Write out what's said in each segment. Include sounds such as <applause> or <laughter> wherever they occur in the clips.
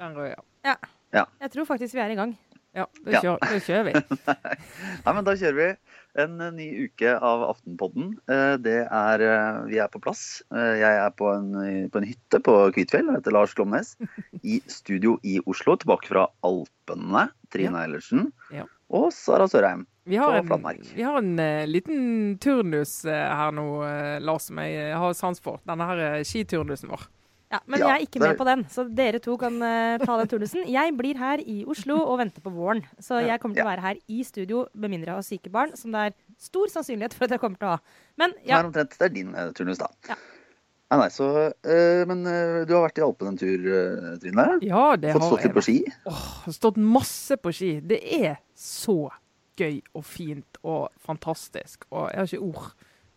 Ja. Ja. Ja. Jeg tror faktisk vi er i gang. Ja, da kjører, det kjører vi. <laughs> Nei, men da kjører vi en eh, ny uke av Aftenpodden. Eh, Det er, eh, vi er på plass. Eh, Jeg er på en, på en hytte på Kvitfjell og heter Lars Glomnes. I studio i Oslo, tilbake fra Alpene. Trine Eilertsen Ja. Og Sara Sørheim. Vi har På en, vi har en uh, liten turnus uh, her nå, eh, Lars, som jeg har sans for. Denne her skiturnusen vår. Ja, Men Ja, jeg er ikke det med på den, så dere to kan uh, ta den turnusen. Jeg blir her i Oslo og venter på våren. Så jeg kommer til å være her i studio med mindre jeg har syke barn, som det er stor sannsynlighet for at jeg kommer til å ha. Men ja. Det er omtrent, det er din uh, turnus, da. Ja. Nei, nei, så, eh, men eh, du har vært i Alpen en tur, eh, Trine. Ja, det Fått har stått litt på ski. Åh, har stått masse på ski. Det er så gøy og fint og fantastisk. Og jeg har ikke ord.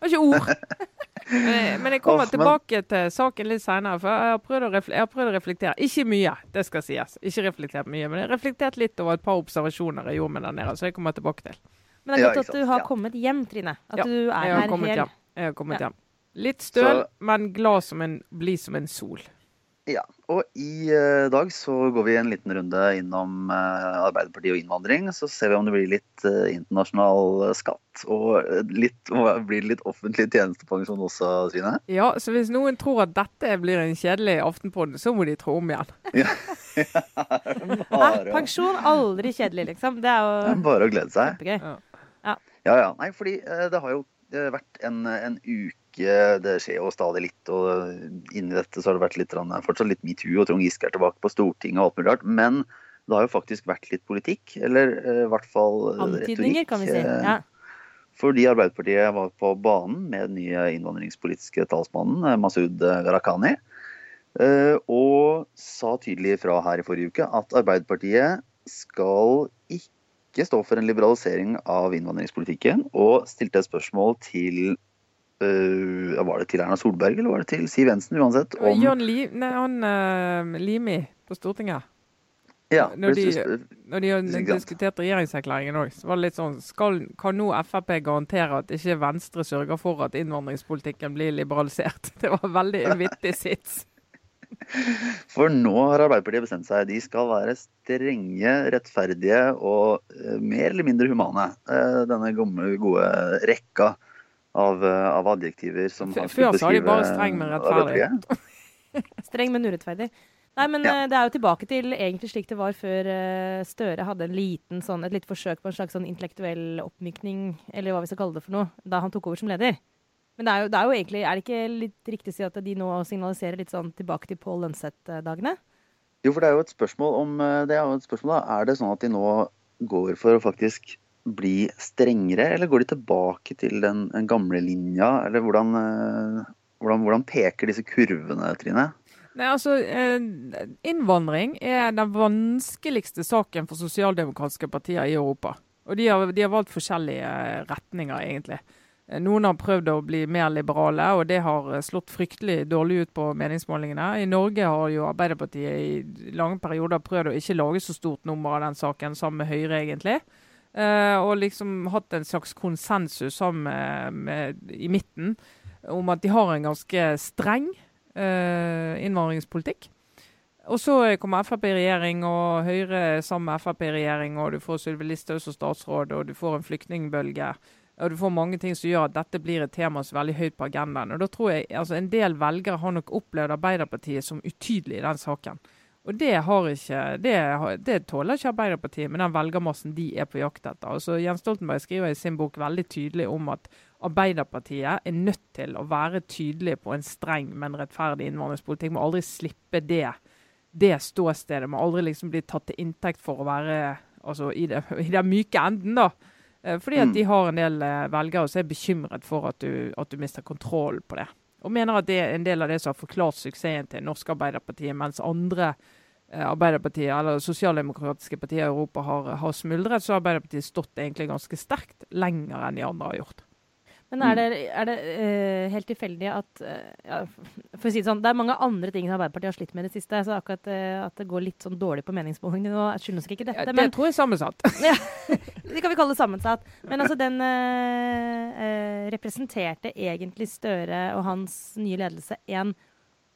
Jeg har ikke ord. <laughs> men, jeg, men jeg kommer Åh, men- tilbake til saken litt senere, for jeg har, prøvd å jeg har prøvd å reflektere. Ikke mye, det skal sies. Ikke reflektert mye, men jeg har reflektert litt over et par observasjoner jeg gjorde med der nede, så jeg kommer tilbake til. men det er godt ja, at du har Ja. kommet hjem, Trine. At Ja, du er Jeg har her hel. hjem. Jeg har kommet Ja. hjem. Litt støl, Så- men glad som en, blid som en sol. Ja, og i uh, dag så går vi en liten runde innom uh, Arbeiderpartiet og innvandring. Så ser vi om det blir litt uh, internasjonal skatt, og litt, blir det litt offentlig tjenestepensjon også, Svine? Ja, så hvis noen tror at dette blir en kjedelig aftenpodden, så må de tro om igjen. Ja. Hæ? <laughs> <laughs> bare, Pensjon aldri kjedelig, liksom. Det er det er jo bare å glede seg. kjempegøy. Ja, ja. Nei, fordi det har jo vært en, en uke Det skjer jo stadig litt, og eh, inni dette så har det vært litt, fortsatt litt metoo, og Trond Giske er tilbake på Stortinget og alt mulig rart. Men det har jo faktisk vært litt politikk, eller eh, i hvert fall eh, Antydninger, kan vi si. eh, Ja. Fordi Arbeiderpartiet var på banen med den nye innvandringspolitiske talsmannen eh, Masud Gharahkhani. eh, Og sa tydelig fra her i forrige uke at Arbeiderpartiet skal ikke stå for en liberalisering av innvandringspolitikken. Og stilte et spørsmål til eh, Var det til Erna Solberg eller var det til Siv Jensen? Uansett. Om, John Li, nei, han uh, Limi på Stortinget. ja, når de- Når de har diskutert regjeringserklæringen òg, så var det litt sånn skal, Kan nå Frp garantere at ikke Venstre sørger for at innvandringspolitikken blir liberalisert? <laughs> Det var veldig en vittig sits. <laughs> For nå har Arbeiderpartiet bestemt seg. De skal være strenge, rettferdige og eh, mer eller mindre humane. Eh, denne gode rekka av, eh, av adjektiver som F- har skulle før sa de beskrive bare <laughs> streng, men rettferdig. Streng, men urettferdig. Nei, men Ja. eh, det er jo tilbake til egentlig slik det var før eh, Støre hadde en liten sånn, et lite forsøk på en slags sånn intellektuell oppmykning, eller hva vi skal kalle det for noe, da han tok over som leder. Men det er jo, det er jo egentlig, er det ikke litt riktig å si at de nå signaliserer litt sånn tilbake til Pål Lønseth-dagene? Jo, for det er jo et spørsmål om eh, Det er jo et spørsmål da. Er det sånn at de nå går for å faktisk bli strengere, eller går de tilbake til den, gamle linja? Eller hvordan, eh, hvordan, hvordan peker disse kurvene, Trine? Nei, altså, eh, Innvandring er den vanskeligste saken for sosialdemokratiske partier i Europa. Og de har, de har valgt forskjellige eh, retninger, egentlig. Noen har prøvd å bli mer liberale, og det har slått fryktelig dårlig ut på meningsmålingene. I Norge har jo Arbeiderpartiet i lange perioder prøvd å ikke lage så stort nummer av den saken, sammen med Høyre, egentlig. Eh, og liksom hatt en slags konsensus sammen med, i midten om at de har en ganske streng uh, innvandringspolitikk. Og så kommer Frp i regjering, og Høyre sammen med Frp i regjering, og du får Sylvi Listhaug som statsråd, og du får en flyktningbølge. Og du får mange ting som gjør at dette blir et tema som er veldig høyt på agendaen. Og da tror jeg altså En del velgere har nok opplevd Arbeiderpartiet som utydelig i den saken. Og det, har ikke, det, det tåler ikke Arbeiderpartiet med den velgermassen de er på jakt etter. Altså Jens Stoltenberg skriver i sin bok veldig tydelig om at Arbeiderpartiet er nødt til å være tydelig på en streng, men rettferdig innvandringspolitikk. Må aldri slippe det, det ståstedet. Må aldri liksom bli tatt til inntekt for å være altså, i, det, i den myke enden, da. Eh, Fordi at Mm. de har en del eh, velgere som er bekymret for at du, at du mister kontroll på det. Og mener at det er en del av det som har forklart suksessen til norske Arbeiderpartiet, mens andre eh, Arbeiderpartiet, eller sosialdemokratiske partier i Europa har, har smuldret, så har Arbeiderpartiet stått egentlig ganske sterkt lenger enn de andre har gjort. Men er det, er det uh, helt tilfeldig at uh, ja, For å si det sånn, det er mange andre ting som Arbeiderpartiet har slitt med i det siste. så akkurat uh, At det går litt sånn dårlig på meningsmålingene nå, skyldes ikke dette. Ja, det men, tror jeg er sammensatt. <laughs> ja, det kan vi kalle det sammensatt. Men altså, den representerte egentlig Støre og hans nye ledelse en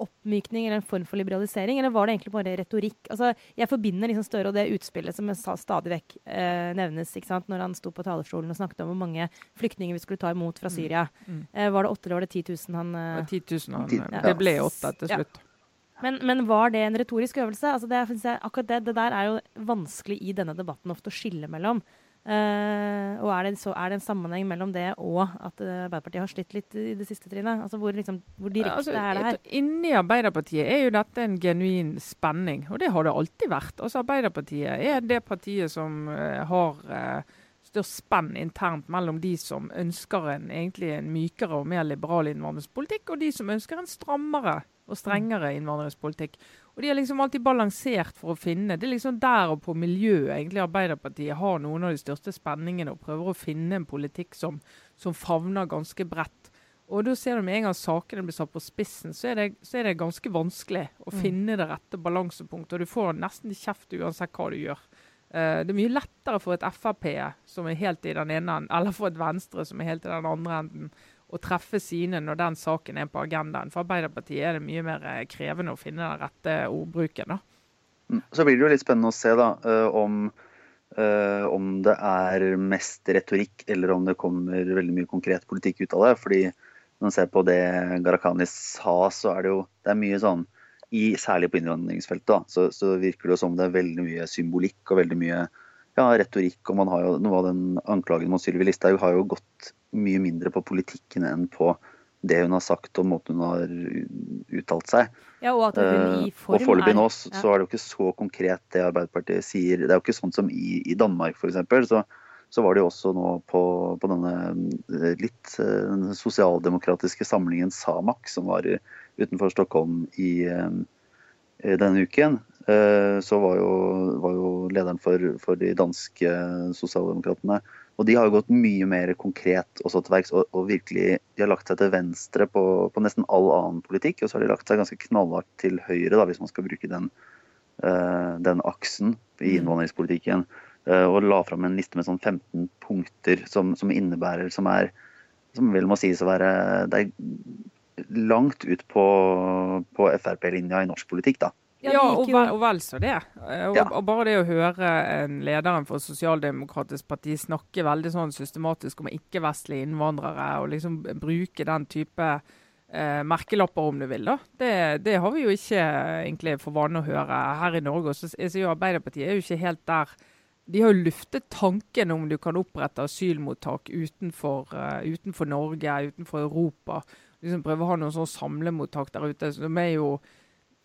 oppmykning eller en form for liberalisering, eller var det egentlig bare retorikk? Altså, jeg forbinder liksom Støre og det utspillet som stadig vekk eh, nevnes, ikke sant? når han sto på talerstolen og snakket om hvor mange flyktninger vi skulle ta imot fra mm. Syria. Mm. Mm. Eh, var det åtte eller var det 10 000 han eh... 10 000 han, ja. Det ble åtte til slutt. Ja. Men, men, var det en retorisk øvelse? Altså det, akkurat det, det der er jo vanskelig i denne debatten ofte å skille mellom. Uh, og er det, så, er det, en sammenheng mellom det og at uh, Arbeiderpartiet har slitt litt i det siste trinnet? Altså hvor, liksom, hvor direkte altså, er det her? Inni Arbeiderpartiet er jo dette en genuin spenning, og det har det alltid vært. Altså Arbeiderpartiet er det partiet som uh, har størst spenn internt mellom de som ønsker en, egentlig en mykere og mer liberal innvandringspolitikk, og de som ønsker en strammere og strengere innvandringspolitikk. Og de har liksom alltid balansert for å finne Det er liksom der og på miljøet egentlig Arbeiderpartiet har noen av de største spenningene og prøver å finne en politikk som, som favner ganske bredt. Og da ser du med en gang sakene blir satt på spissen, så er det, så er det ganske vanskelig å mm. finne det rette balansepunktet. Og du får nesten kjeft uansett hva du gjør. Uh, det er mye lettere for et Frp som er helt i den ene enden, eller for et Venstre som er helt i den andre enden, å treffe sine når den saken er på agendaen. For Arbeiderpartiet er det mye mer eh, krevende å finne den rette ordbruken. da. Mm. Så blir det jo litt spennende å se da, eh, om, eh, om det er mest retorikk, eller om det kommer veldig mye konkret politikk ut av det. fordi når man ser på det Gharahkhani sa, så er det jo det er mye sånn i, Særlig på innvandringsfeltet da, så, så, virker det som det er veldig mye symbolikk og veldig mye ja, retorikk. og man har jo Noe av den anklagen mot Sylvi Listhaug har jo gått mye mindre på politikken enn på det hun har sagt og måten hun har uttalt seg. Ja, Og at hun i form uh, Og foreløpig nå så, ja. er det jo ikke så konkret det Arbeiderpartiet sier. Det er jo ikke sånn som i, i Danmark f.eks. Så, så var det jo også nå på, på denne eh, litt den sosialdemokratiske samlingen Samak, som var utenfor Stockholm i i denne uken. Uh, så var jo, var jo lederen for, for de danske sosialdemokratene og de har jo gått mye mer konkret også til verks og, og, virkelig de har lagt seg til venstre på, på, nesten all annen politikk. Og så har de lagt seg ganske knallhardt til høyre, da, hvis man skal bruke den, uh, den aksen i mm. innvandringspolitikken. Uh, og la fram en liste med sånn 15 punkter som, som innebærer Som er som vel må sies å være Det er langt ut på, på Frp-linja i norsk politikk, da. Ja, og, vel, og vel så det. Eh, og, ja. og, bare det å høre en lederen for Sosialdemokratisk parti snakke veldig sånn systematisk om ikke-vestlige innvandrere, og liksom bruke den type eh, merkelapper, om du vil, da. Det, det, har vi jo ikke egentlig for vane å høre her i Norge. Og så er jo Arbeiderpartiet er jo ikke helt der. De har jo luftet tanken om du kan opprette asylmottak utenfor, uh, utenfor Norge, utenfor Europa. Liksom prøve å ha noen sånn samlemottak der ute. som er jo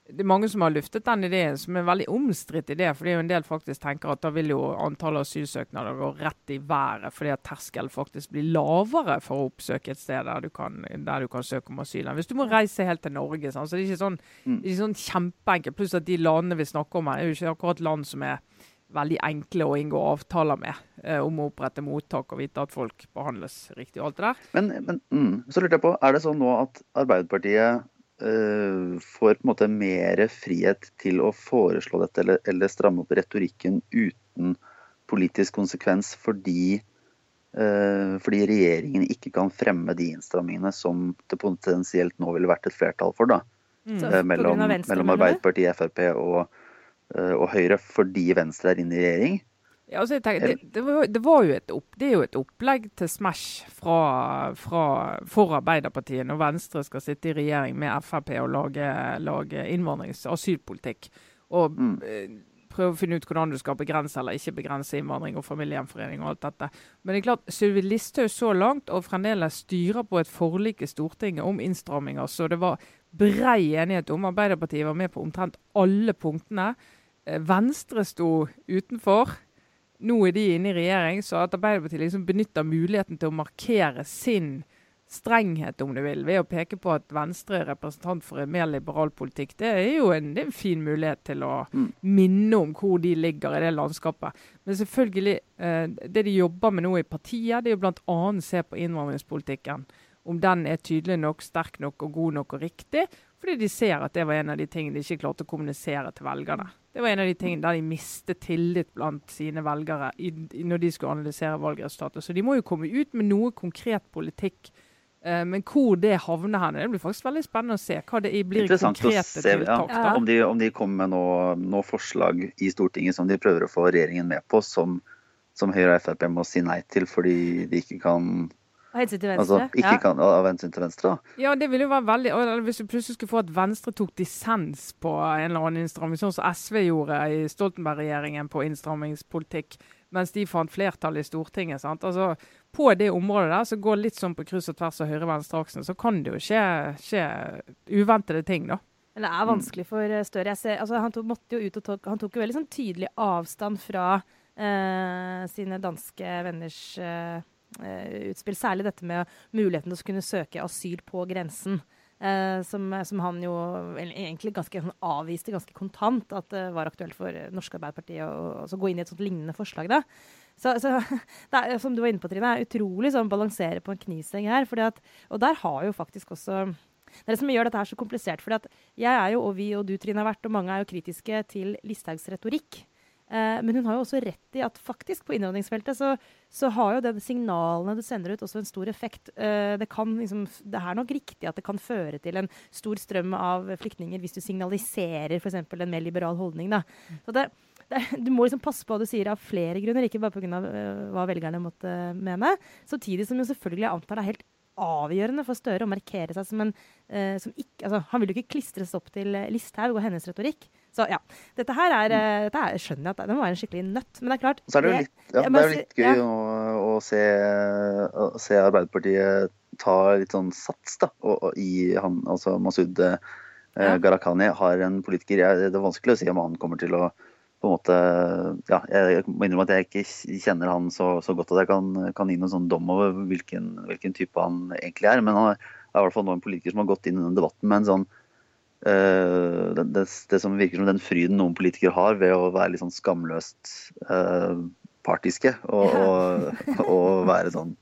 det er mange som har luftet den ideen, som er en veldig omstridt idé. fordi en del faktisk tenker at da vil jo antallet asylsøknader gå rett i været, fordi at terskelen faktisk blir lavere for å oppsøke et sted der du kan, der du kan søke om asyl. Hvis du må reise helt til Norge, sånn, så det er ikke sånn, mm. det er ikke sånn kjempeenkelt. Pluss at de landene vi snakker om her, er jo ikke akkurat land som er veldig enkle å inngå avtaler med eh, om å opprette mottak og vite at folk behandles riktig og alt det der. Men, men mm, så lurte jeg på, er det sånn nå at Arbeiderpartiet får på en måte mer frihet til å foreslå dette eller, eller stramme opp retorikken uten politisk konsekvens fordi, uh, fordi regjeringen ikke kan fremme de innstrammingene som det potensielt nå ville vært et flertall for. da. Mm. Uh, mellom, mellom Arbeiderpartiet, Frp og, og Høyre, fordi Venstre er inne i regjering. Ja, altså tenker, det, det, var, det, var, opp, det er jo et opplegg til Smash fra, fra, for Arbeiderpartiet når Venstre skal sitte i regjering med Frp og lage, lage innvandrings- og asylpolitikk. Og mm. Eh, prøve å finne ut hvordan du skal begrense eller ikke begrense innvandring og familiegjenforening og alt dette. Men det er klart, Sylvi Listhaug så langt og fremdeles styrer på et forlik i Stortinget om innstramminger. Så det var brei enighet om. Arbeiderpartiet var med på omtrent alle punktene. Eh, Venstre sto utenfor nå er de inne i regjering, så at Arbeiderpartiet liksom benytter muligheten til å markere sin strenghet, om du vil, ved å peke på at Venstre er representant for en mer liberal politikk. Det er jo en, er en fin mulighet til å mm. minne om hvor de ligger i det landskapet. Men selvfølgelig, eh, det de jobber med nå i partiet, det er jo bl.a. se på innvandringspolitikken. Om den er tydelig nok, sterk nok og god nok og riktig. Fordi de ser at det var en av de tingene de ikke klarte å kommunisere til velgerne. Det var en av de tingene der de mistet tillit blant sine velgere i, i, når de skulle analysere valgresultatet. Så de må jo komme ut med noe konkret politikk Eh, men hvor det havner hen, det blir faktisk veldig spennende å se. hva det blir Interessant konkrete å se, tiltak. Ja. Om, de, om, de, kommer med noe, noe, forslag i Stortinget som de prøver å få regjeringen med på, som, som Høyre og Frp må si nei til fordi de ikke kan av hensyn til Venstre? Altså, ikke ja. kan, av hensyn til Venstre, da. Ja, det ville jo være veldig Hvis du plutselig skulle få at Venstre tok dissens på en eller annen innstramming, sånn som SV gjorde i Stoltenberg-regjeringen på innstrammingspolitikk, mens de fant flertall i Stortinget. sant? Altså, På det området der, som går litt sånn på kryss og tvers av høyre-venstre-aksen, så kan det jo skje, skje uventede ting, da. Men det er vanskelig for eh, Støre. Ser, altså, han, tok, måtte jo ut og tok, han tok jo veldig sånn tydelig avstand fra eh, sine danske venners Eh, utspill. Særlig dette med muligheten til å kunne søke asyl på grensen. Eh, som, som, han jo egentlig ganske sånn avviste ganske kontant at det var aktuelt for Norske Arbeiderparti å, å gå inn i et sånt lignende forslag. da. Så, så <laughs> er, som du var inne på, Trine, er utrolig sånn balansere på en knivsegg her. At, og der har jo faktisk også det er det som gjør dette her så komplisert. at jeg er jo, og vi og du, Trine, har vært, og mange er jo kritiske til Listhaugs retorikk. Eh, men hun har jo også rett i at faktisk på innvandringsfeltet så, så har jo de signalene du sender ut, også en stor effekt. Eh, det, liksom, det, er nok riktig at det kan føre til en stor strøm av flyktninger hvis du signaliserer f.eks. en mer liberal holdning. Da. Så det, det, du må liksom passe på hva du sier av flere grunner, ikke bare pga. Uh, hva velgerne måtte mene. Samtidig som jo selvfølgelig jeg antar det er helt avgjørende for Støre å markere seg som en uh, som ikke, altså, Han vil jo ikke klistres opp til Listhaug og hennes retorikk. Så ja. Dette her er, uh, dette er skjønner jeg at det må være en skikkelig nøtt. Men det er klart Så er det jo litt, ja, det er litt gøy ja. å, å, se, å, se, Arbeiderpartiet ta litt sånn sats da, og, og i han, altså Masud uh, Gharahkhani har en politiker jeg, Det er vanskelig å si om han kommer til å på en måte, ja, Jeg må innrømme at jeg ikke kjenner han så, så godt at jeg kan, kan, gi noen sånn dom over hvilken, hvilken, type han egentlig er. Men han er, i hvert fall nå en politiker som har gått inn i den debatten med en sånn det, det, det, som virker som den fryden noen politikere har ved å være litt sånn skamløst uh, partiske. Og, og, og, være sånn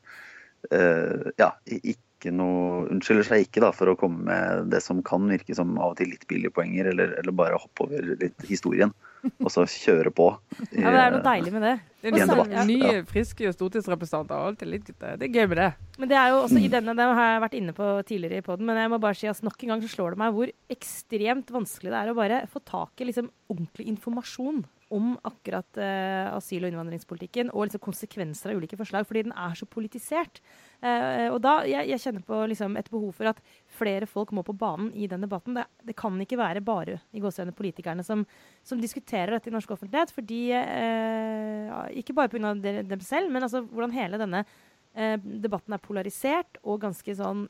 uh, Ja, ikke noe Unnskylder seg ikke da for å komme med det som kan virke som av og til litt billige poenger, eller, eller bare hoppe over litt historien og så kjøre på. I, ja, men Det er noe deilig med det. Det er sånn, Nye, friske stortingsrepresentanter. alltid litt, Det er gøy med det. Men det er jo også i denne, det har jeg vært inne på tidligere i poden, men jeg må bare si at nok en gang så slår det meg hvor ekstremt vanskelig det er å bare få tak i liksom ordentlig informasjon om akkurat uh, asyl- og innvandringspolitikken og liksom konsekvenser av ulike forslag, fordi den er så politisert. Uh, og da, jeg, jeg kjenner på liksom, et behov for at flere folk må på banen i den debatten. Det, det kan ikke være bare i gåsehudene politikerne som, som, diskuterer dette i norsk offentlighet. fordi, eh, Ikke bare pga. dem selv, men altså hvordan hele denne debatten er polarisert og ganske sånn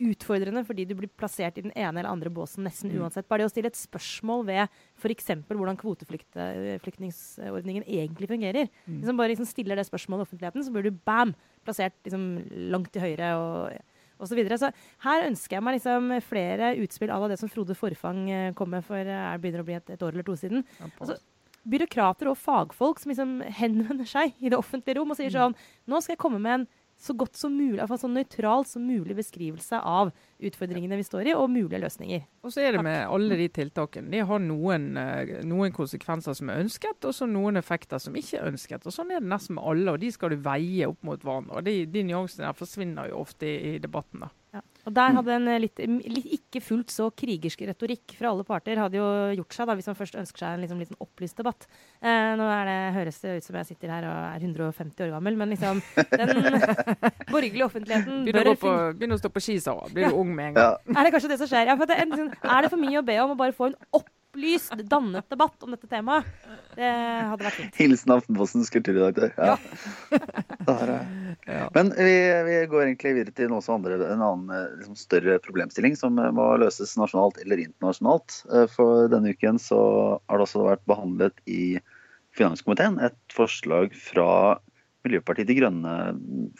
utfordrende fordi du blir plassert i den ene eller andre båsen nesten mm. uansett. Bare det å stille et spørsmål ved f.eks. hvordan kvoteflyktningsordningen egentlig fungerer. Mm. Liksom bare liksom stiller det spørsmålet i offentligheten, så blir du bam! plassert liksom langt til høyre. og og så, videre. så her ønsker jeg meg liksom flere utspill à la det som Frode Forfang eh, kom med for eh, det begynner å bli et, et år eller to siden. Altså, byråkrater og fagfolk som liksom <laughs> henvender seg i det offentlige rom og sier mm. sånn Nå skal jeg komme med en så godt som mulig, i hvert fall så nøytral som mulig beskrivelse av utfordringene vi står i, og mulige løsninger. Og så er det med alle de tiltakene. De har noen, eh, noen konsekvenser som er ønsket, og så noen effekter som ikke er ønsket. Og Sånn er det nesten med alle, og de skal du veie opp mot hverandre. Og De, de nyansene der forsvinner jo ofte i, i debatten. da. Og Der hadde en litt, litt, ikke fullt så krigersk retorikk fra alle parter hadde jo gjort seg, da, hvis man først ønsker seg en liksom, litt opplyst debatt. Eh, nå det, høres det ut som jeg sitter her og er 150 år gammel, men liksom den <laughs> borgerlige offentligheten å, på, å stå på ski, Sara. Blir ja. du ung med en gang. Ja. Er det kanskje det som skjer? Ja, det, er det for mye å be om å bare få en opp opplyst, dannet debatt om dette temaet. Det hadde vært fint. Hilsen Aftenpostens kulturredaktør. Ja. ja. <laughs> Men vi, vi, går egentlig videre til noe andre, en annen liksom, større problemstilling som må løses nasjonalt eller internasjonalt. Eh, for denne uken så har det også vært behandlet i finanskomiteen et forslag fra Miljøpartiet De Grønne,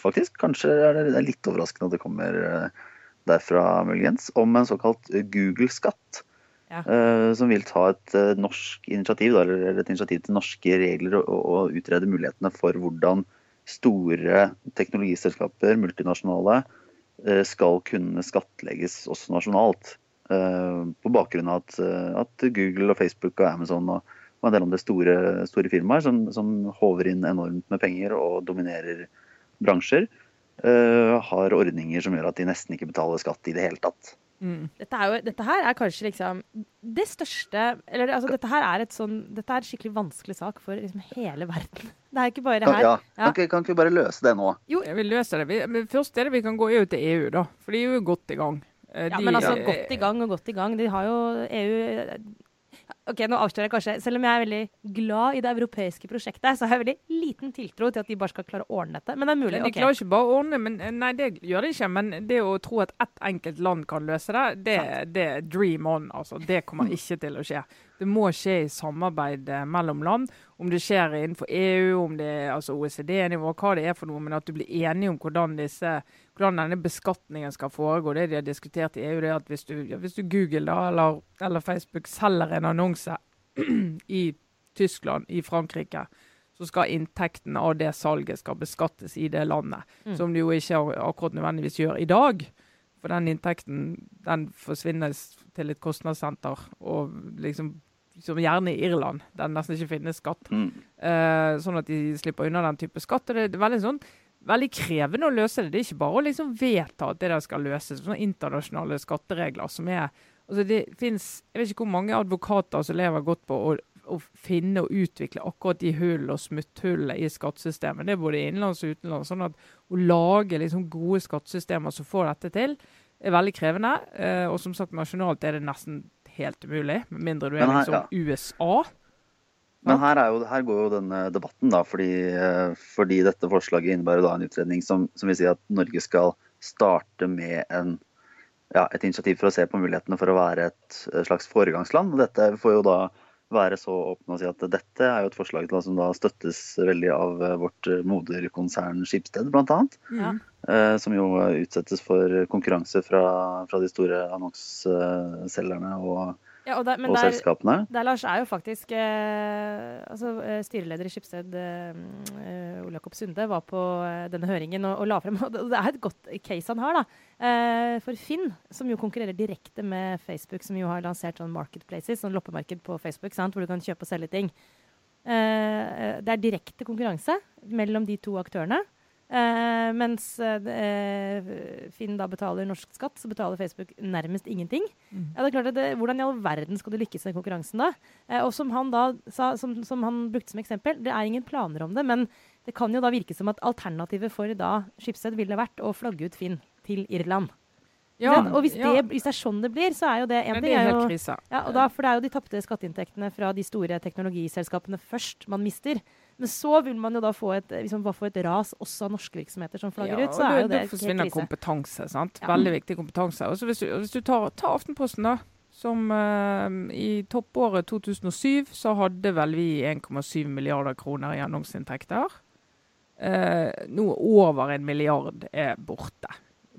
faktisk. Kanskje er det litt overraskende at det kommer eh, derfra, muligens. Om en såkalt Google-skatt. Ja. Uh, som vil ta et uh, norsk initiativ, eller et initiativ til norske regler og, og, utrede mulighetene for hvordan store teknologiselskaper, multinasjonale, uh, skal kunne skattlegges også nasjonalt. på bakgrunn av at, at, Google og Facebook og Amazon og, og en del det store, store firmaer som, som, håver inn enormt med penger og dominerer bransjer, har ordninger som gjør at de nesten ikke betaler skatt i det hele tatt. Mm. Dette, jo, dette, her er kanskje liksom det største Eller altså, dette her er et sånn Dette er en skikkelig vanskelig sak for liksom hele verden. <laughs> Det er ikke bare her. Ja, ja. Kan, ikke, kan, ikke, vi bare løse det nå? Jo, vi løser løse det. Vi, men først er det vi kan gå ut til EU, da. For de er jo godt i gang. De, ja, men altså godt i gang og godt i gang. De har jo EU Ok, nå avslører jeg kanskje. Selv om jeg er veldig glad i det europeiske prosjektet, så har jeg veldig liten tiltro til at de bare skal klare å ordne dette. Men det er mulig. ok. de klarer ikke bare å ordne men, Nei, det gjør de ikke. Men det å tro at ett enkelt land kan løse det, det, det er dream on. Altså. Det kommer <laughs> ikke til å skje. Det må skje i samarbeid eh, mellom land. Om det skjer innenfor EU, om det er altså OECD-nivå, hva det er for noe. Men at du blir enige om hvordan, disse, hvordan denne beskatningen skal foregå. Det de har diskutert i EU, det er at hvis du, ja, hvis du Google da, eller, eller Facebook selger en annonse <clears throat> i Tyskland, i Frankrike, så skal inntekten av det salget skal beskattes i det landet. Mm. Som det jo ikke akkurat nødvendigvis gjør i dag. For den inntekten den forsvinner til et kostnadssenter, og liksom som gjerne i Irland, der det nesten ikke finnes skatt. Mm. Uh, sånn at de slipper unna den type skatt. og Det er veldig, sånn, veldig krevende å løse det. Det er ikke bare å liksom vedta at det der skal løses. Sånne internasjonale skatteregler som er altså det finnes, Jeg vet ikke hvor mange advokater som lever godt på å, å finne og utvikle akkurat de hullene og smutthullene i skattesystemet. Det er både innenlands og utenlands. sånn at Å lage liksom gode skattesystemer som får dette til, er veldig krevende. Uh, og som sagt, nasjonalt er det nesten helt umulig, med mindre du er liksom. USA. Men her, jo, her, går jo denne debatten, da, fordi, eh, fordi dette forslaget innebærer da en utredning som, som vil si at Norge skal starte med en, ja, et initiativ for å se på mulighetene for å være et slags foregangsland. og Dette får jo da være så åpne og si at dette er jo et forslag som da støttes veldig av eh, vårt eh, moderkonsern Skipsted, bl.a. Ja. Eh, som jo utsettes for konkurranse fra, fra de store annonseselgerne og ja, og, der, og der, selskapene. Der, Lars, er jo faktisk eh, altså, eh, Styreleder i Skipsted, eh, eh, Ole Jakob Sunde, var på eh, denne høringen og, og, la frem <laughs> og Det er et godt case han har. da. Eh, for Finn, som jo konkurrerer direkte med Facebook, som jo har lansert sånn marketplaces, sånn loppemarked på Facebook, sant, hvor du kan kjøpe og selge ting. det er direkte konkurranse mellom de to aktørene. Uh, mens uh, Finn da betaler norsk skatt, så betaler Facebook nærmest ingenting. Mm. Ja, det er klart at det, Hvordan i all verden skal du lykkes i konkurransen da? Uh, og som han da sa, som, som, han brukte som eksempel, det er ingen planer om det, men det kan jo da virke som at alternativet for da Schibsted ville vært å flagge ut Finn til Irland. Ja, og hvis, det, hvis, det, er sånn det blir, så er jo det en ting. er jo, ja, da, For det er jo de tapte skatteinntektene fra de store teknologiselskapene først man mister. Men så vil man jo da få et, liksom få et ras også av norske virksomheter som flagger ja, ut. så er jo det Da forsvinner kompetanse. sant? Ja. Veldig viktig kompetanse. Og hvis, hvis, du tar, tar, Aftenposten, da. Som uh, i toppåret 2007 så hadde vel vi 1,7 milliarder kroner i annonseinntekter. Uh, noe over en milliard er borte.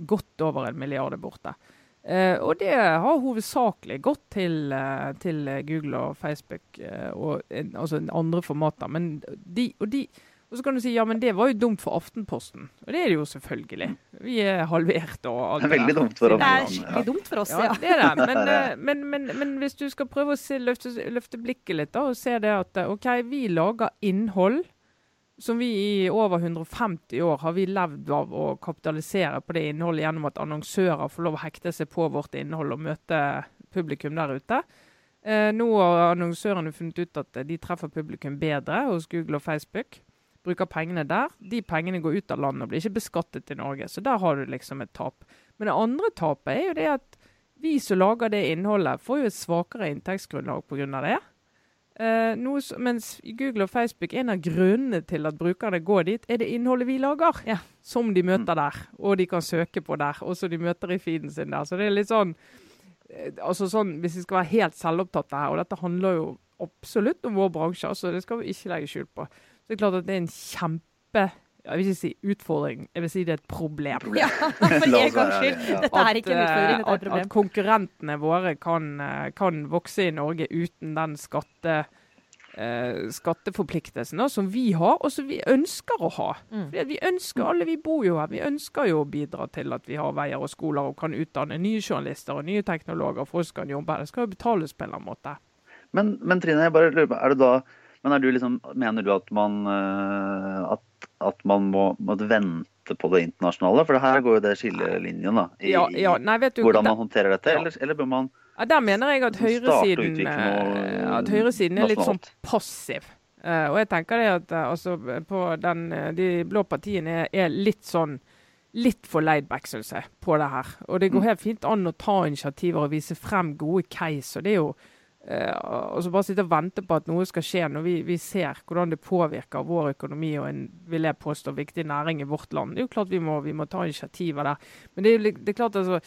Godt over en milliard er borte. Uh, og det har hovedsakelig gått til, uh, til Google og Facebook uh, og altså andre formater. Men de, og, de, og, så kan du si ja, men det var jo dumt for Aftenposten. Og det er det jo selvfølgelig. Vi er halvert og alt det er veldig dumt for Det er skikkelig dumt for oss, ja. ja. det er det. Men, men, men, men, hvis du skal prøve å se, løfte, løfte, blikket litt da, og se det at OK, vi lager innhold som vi i over 150 år har vi levd av å kapitalisere på det innholdet gjennom at annonsører får lov å hekte seg på vårt innhold og møte publikum der ute. Eh, nå har annonsørene funnet ut at de treffer publikum bedre hos Google og Facebook. Bruker pengene der. De pengene går ut av landet og blir ikke beskattet i Norge. Så der har du liksom et tap. Men det andre tapet er jo det at vi som lager det innholdet, får jo et svakere inntektsgrunnlag pga. det. Uh, noe, mens Google og Facebook, en av grunnene til at brukerne går dit, er det innholdet vi lager. Ja. Som de møter der, og de kan søke på der, og som de møter i feeden sin der. Så det er litt sånn, uh, altså sånn Hvis vi skal være helt selvopptatte her, og dette handler jo absolutt om vår bransje, altså det skal vi ikke legge skjul på, så det er klart at det er en kjempe jeg vil ikke si utfordring, jeg vil si det er et problem. Ja, <laughs> for en gangs skyld. Dette er ikke en utfordring, dette er et problem. at konkurrentene våre kan, eh, kan vokse i Norge uten den skatte, eh, skatteforpliktelsen da, som vi har, og som vi ønsker å ha. Mm. Fordi at vi ønsker, Alle vi bor jo her, vi ønsker jo å bidra til at vi har veier og skoler og kan utdanne nye journalister og nye teknologer. Folk kan jobbe her. Det skal jo betales på en eller annen måte. Men, men Trine, jeg bare lurer på, er det da men er du liksom, Mener du at man, eh, at, at man må, må vente på det internasjonale? For her går jo det skillelinjen da, i, Ja, ja, nei, vet du, hvordan man håndterer dette. Eller, eller bør man Ja, der mener jeg at høyresiden, noe eh, at høyresiden er litt sånn passiv. Uh, og jeg tenker det at uh, altså, på den, de blå partiene er, er litt sånn Litt for laidback, syns jeg, på det her. Og det går Mm. helt fint an å ta initiativer og vise frem gode case. og det er jo eh, så Bare sitte og vente på at noe skal skje når vi, vi ser hvordan det påvirker vår økonomi og en vil jeg påstå, viktig næring i vårt land. Det er jo klart vi må, vi må ta initiativer der. Men det er, det er klart altså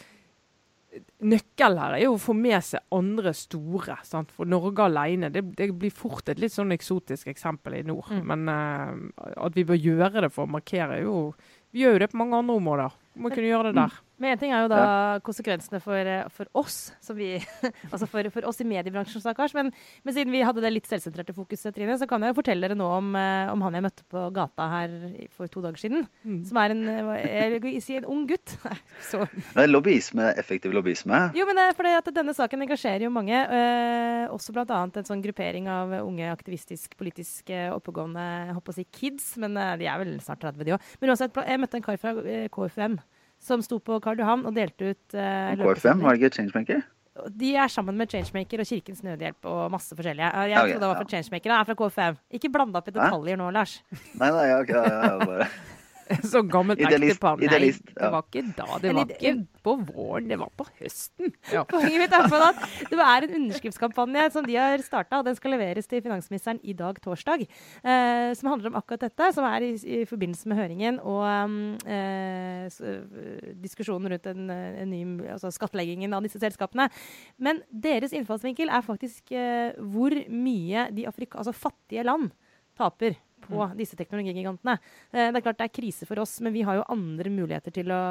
Nøkkelen her er jo å få med seg andre store. Sant? For Norge alene det, det blir fort et litt sånn eksotisk eksempel i nord. Mm. Men uh, at vi bør gjøre det for å markere er jo Vi gjør jo det på mange andre områder. Vi må kunne gjøre det der. Men en ting er jo da konsekvensene for, eh, for oss, som vi, <laughs> altså for, for oss i mediebransjen, stakkars. Men, men siden vi hadde det litt selvsentrerte fokuset, Trine, så kan jeg jo fortelle dere nå om, eh, om han jeg møtte på gata her for to dager siden. Mm. Som er en, eh, jeg vil si en ung gutt. <laughs> Så Det er lobbyisme, effektiv lobbyisme. Jo, men det er fordi at denne saken engasjerer jo mange. Øh, også bl.a. en sånn gruppering av unge aktivistisk, politisk oppegående jeg håper å si kids, men de er vel snart 30, de òg. Men uansett, jeg møtte en kar fra øh, KFM som sto på Karl Johan og delte ut øh, KFM, var det ikke Changemaker? De er sammen med Changemaker og Kirkens Nødhjelp og masse forskjellige. Jeg okay, trodde det var fra ja. Changemaker, jeg er fra KFM. Ikke bland opp i detaljer nå, Lars. Nei, nei, ja, ok, ja, ja, bare. <laughs> <laughs> Så gammelt ektepar. Nei, idealist, det var ikke da. Det var ikke på våren, det var på høsten. Ja. <laughs> Poenget mitt er at <laughs> det er en underskriftskampanje som de har starta, og den skal leveres til finansministeren i dag, torsdag. Eh, som handler om akkurat dette, som er i, i forbindelse med høringen og um, eh, øh, diskusjonen rundt en, en ny altså skattleggingen av disse selskapene. Men deres innfallsvinkel er faktisk eh, hvor mye de Afrika, altså fattige land taper på disse teknologigigantene. Eh, det er klart det er krise for oss, men vi har jo andre muligheter til å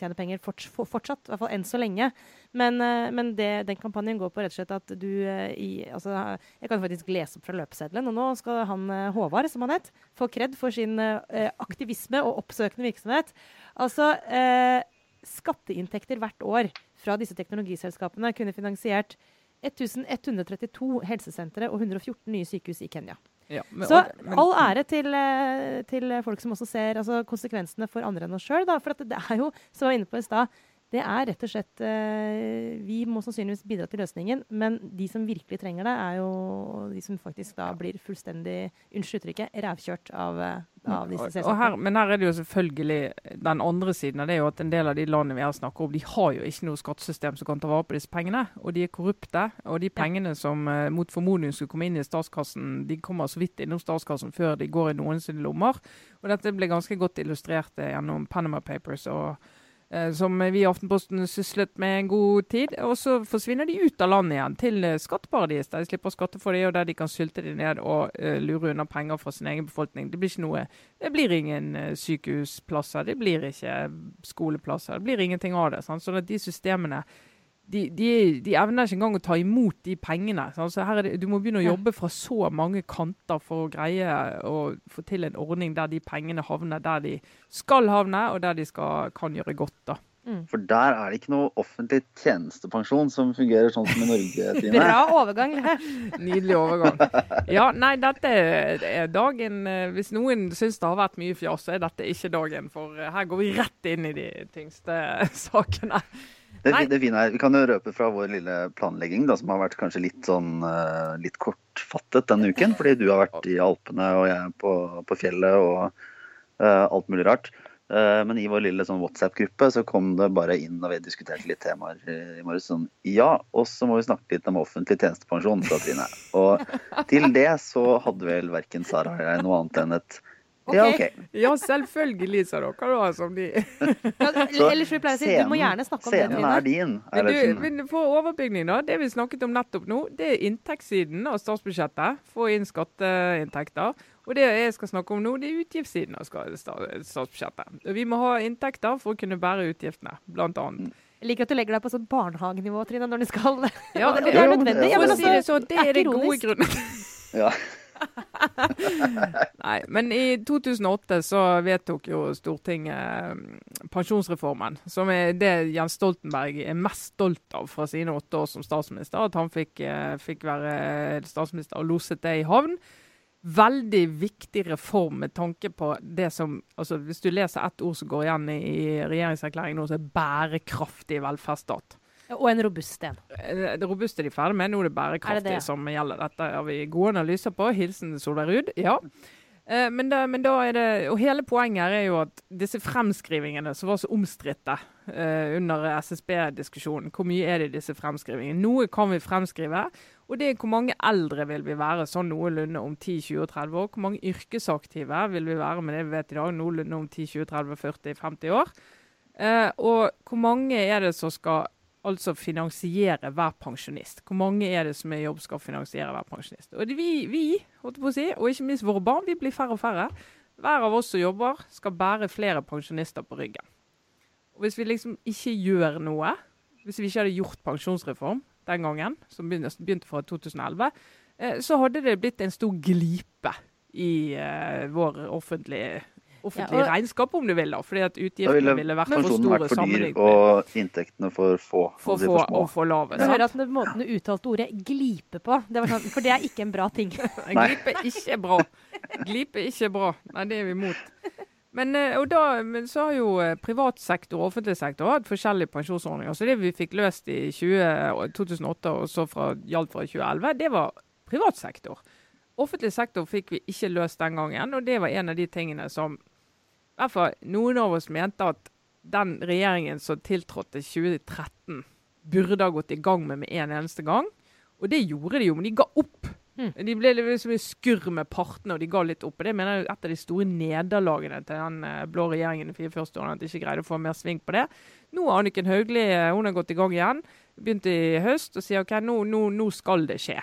tjene penger forts for, fortsatt. I hvert fall enn så lenge. Men, eh, men det, den kampanjen går på rett og slett at du eh, i altså, Jeg kan faktisk lese opp fra løpeseddelen. Og nå skal han eh, Håvard, som han het, få kred for sin eh, aktivisme og oppsøkende virksomhet. Altså eh, Skatteinntekter hvert år fra disse teknologiselskapene kunne finansiert 1132 helsesentre og 114 nye sykehus i Kenya. Ja, men- Så men- all ære til, eh, til folk som også ser altså, konsekvensene for andre enn oss sjøl. For at det er jo, som jeg var inne på i stad, det er rett og slett eh, Vi må sannsynligvis bidra til løsningen, men de som virkelig trenger det, er jo de som faktisk da blir fullstendig, unnskyld uttrykket, rævkjørt av, eh, av disse selskapene. men her er det jo selvfølgelig den andre siden av det er jo at en del av de landene vi her snakker om, de har jo ikke noe skattesystem som kan ta vare på disse pengene. Og de er korrupte. Og de pengene som eh, mot formodning skulle komme inn i statskassen, de kommer så vidt innom statskassen før de går i noens sine lommer. Og dette ble ganske godt illustrert eh, gjennom Panama Papers. og som vi i Aftenposten syslet med en god tid. Og så forsvinner de ut av landet igjen til eh, skatteparadis, der de slipper å skatte for det, og der de kan sylte de ned og uh, lure unna penger fra sin egen befolkning. Det blir ikke noe det blir ingen eh, sykehusplasser, det blir ikke skoleplasser. Det blir ingenting av det. Sant? Sånn at de systemene de, de, de evner ikke engang å ta imot de pengene. Sant? Så her er det, du må begynne å jobbe fra så mange kanter for å greie å få til en ordning der de pengene havner der de skal havne, og der de skal, kan gjøre godt. da. For der er det ikke noe offentlig tjenestepensjon som fungerer sånn som i Norge, <laughs> Trine. Bra overgang. <laughs> Nydelig overgang. Ja, nei, dette er dagen eh, Hvis noen syns det har vært mye fjas, så er dette ikke dagen. For eh, her går vi rett inn i de tyngste <laughs> sakene. Det, det fine er, Vi kan jo røpe fra vår lille planlegging, da, som har vært kanskje litt sånn eh, litt kortfattet denne uken. Fordi du har vært i Alpene og jeg på, på fjellet og uh, alt mulig rart. Uh, men i vår lille sånn WhatsApp-gruppe så kom det bare inn, og vi diskuterte litt temaer i morges. Sånn ja, og så må vi snakke litt om offentlig tjenestepensjon, sa Trine. Og til det så hadde vel verken Sara eller jeg noe annet enn et Ok. Ja, okay. Ja, selvfølgelig, sa dere da. Som de. Ja, Eller som vi pleier å si, du må gjerne snakke om det. Scenen er din. Men, du, men for overbygning, da. Det vi snakket om nettopp nå, det er inntektssiden av statsbudsjettet. Få inn skatteinntekter. Og det jeg skal snakke om nå, det er utgiftssiden av statsbudsjettet. Vi må ha inntekter for å kunne bære utgiftene, blant annet. Jeg liker at du legger deg på sånn barnehagenivå, Trine, når du skal Ja, <laughs> det, det- er nødvendig. Ja, men altså, det så, det er er det gode grunner. Ja. <laughs> Nei, men i 2008 så vedtok jo Stortinget mm, pensjonsreformen, som er det Jens Stoltenberg er mest stolt av fra sine åtte år som statsminister. At han fikk, eh, fikk være statsminister og loset det i havn. Veldig viktig reform med tanke på det som altså Hvis du leser ett ord som går igjen i regjeringserklæringen nå, så er bærekraftig velferdsstat. Og en robust en. Eh, Det robuste er de ferdig med, nå er det bærekraftig Er det det? som gjelder. Dette har vi gode analyser på. Hilsen Solveig Ruud. Ja. Eh, Men, da, men da er det, og hele poenget her er jo at disse fremskrivingene som var så omstridte uh, under SSB-diskusjonen, hvor mye er det i disse fremskrivingene? Noe kan vi fremskrive, og det er hvor mange eldre vil vi være sånn noenlunde om 10, 20 og 30 år. Hvor mange yrkesaktive vil vi være med det vi vet i dag, noenlunde om 10, 20, 30, 40, 50 år. Uh, og hvor mange er det som skal altså finansiere hver pensjonist. Hvor mange er det som er i jobb skal finansiere hver pensjonist? Og vi, vi si, og ikke minst våre barn, vi blir færre og færre. Hver av oss som jobber, skal bære flere pensjonister på ryggen. Og hvis vi liksom ikke gjør noe, hvis vi ikke hadde gjort pensjonsreform den gangen, som begynte fra 2011, eh, så hadde det blitt en stor glipe i eh, vår offentlige, offentlige Ja, og- regnskap, om du vil. da, fordi at utgiftene ville ville vært for store vært for dyr og inntektene for få. for få for og for lave. Ja. hører at den måten du uttalte ordet 'glipe' på, det var sånn, for det er ikke en bra ting. <laughs> Glipe er ikke bra. Glipe er ikke bra. Nei, det er vi imot. Men, eh, og da, men så har jo eh, privat sektor og offentlig sektor hatt forskjellige pensjonsordninger. Så det vi fikk løst i 20, 2008 og så fra, gjaldt fra 2011, det var privat sektor. Offentlig sektor fikk vi ikke løst den gangen, og det var en av de tingene som i hvert fall noen av oss mente at den regjeringen som tiltrådte 2013, burde ha gått i gang med med en eneste gang. Og det gjorde de jo, men de ga opp. Mm. De ble liksom i skurr med partene, og de ga litt opp. Og det mener jeg er et av de store nederlagene til den eh, blå regjeringen de fire første årene, at de ikke greide å få mer sving på det. Nå har Anniken Hauglie hun har gått i gang igjen. Begynte i høst og sier OK, nå, nå, nå skal det skje.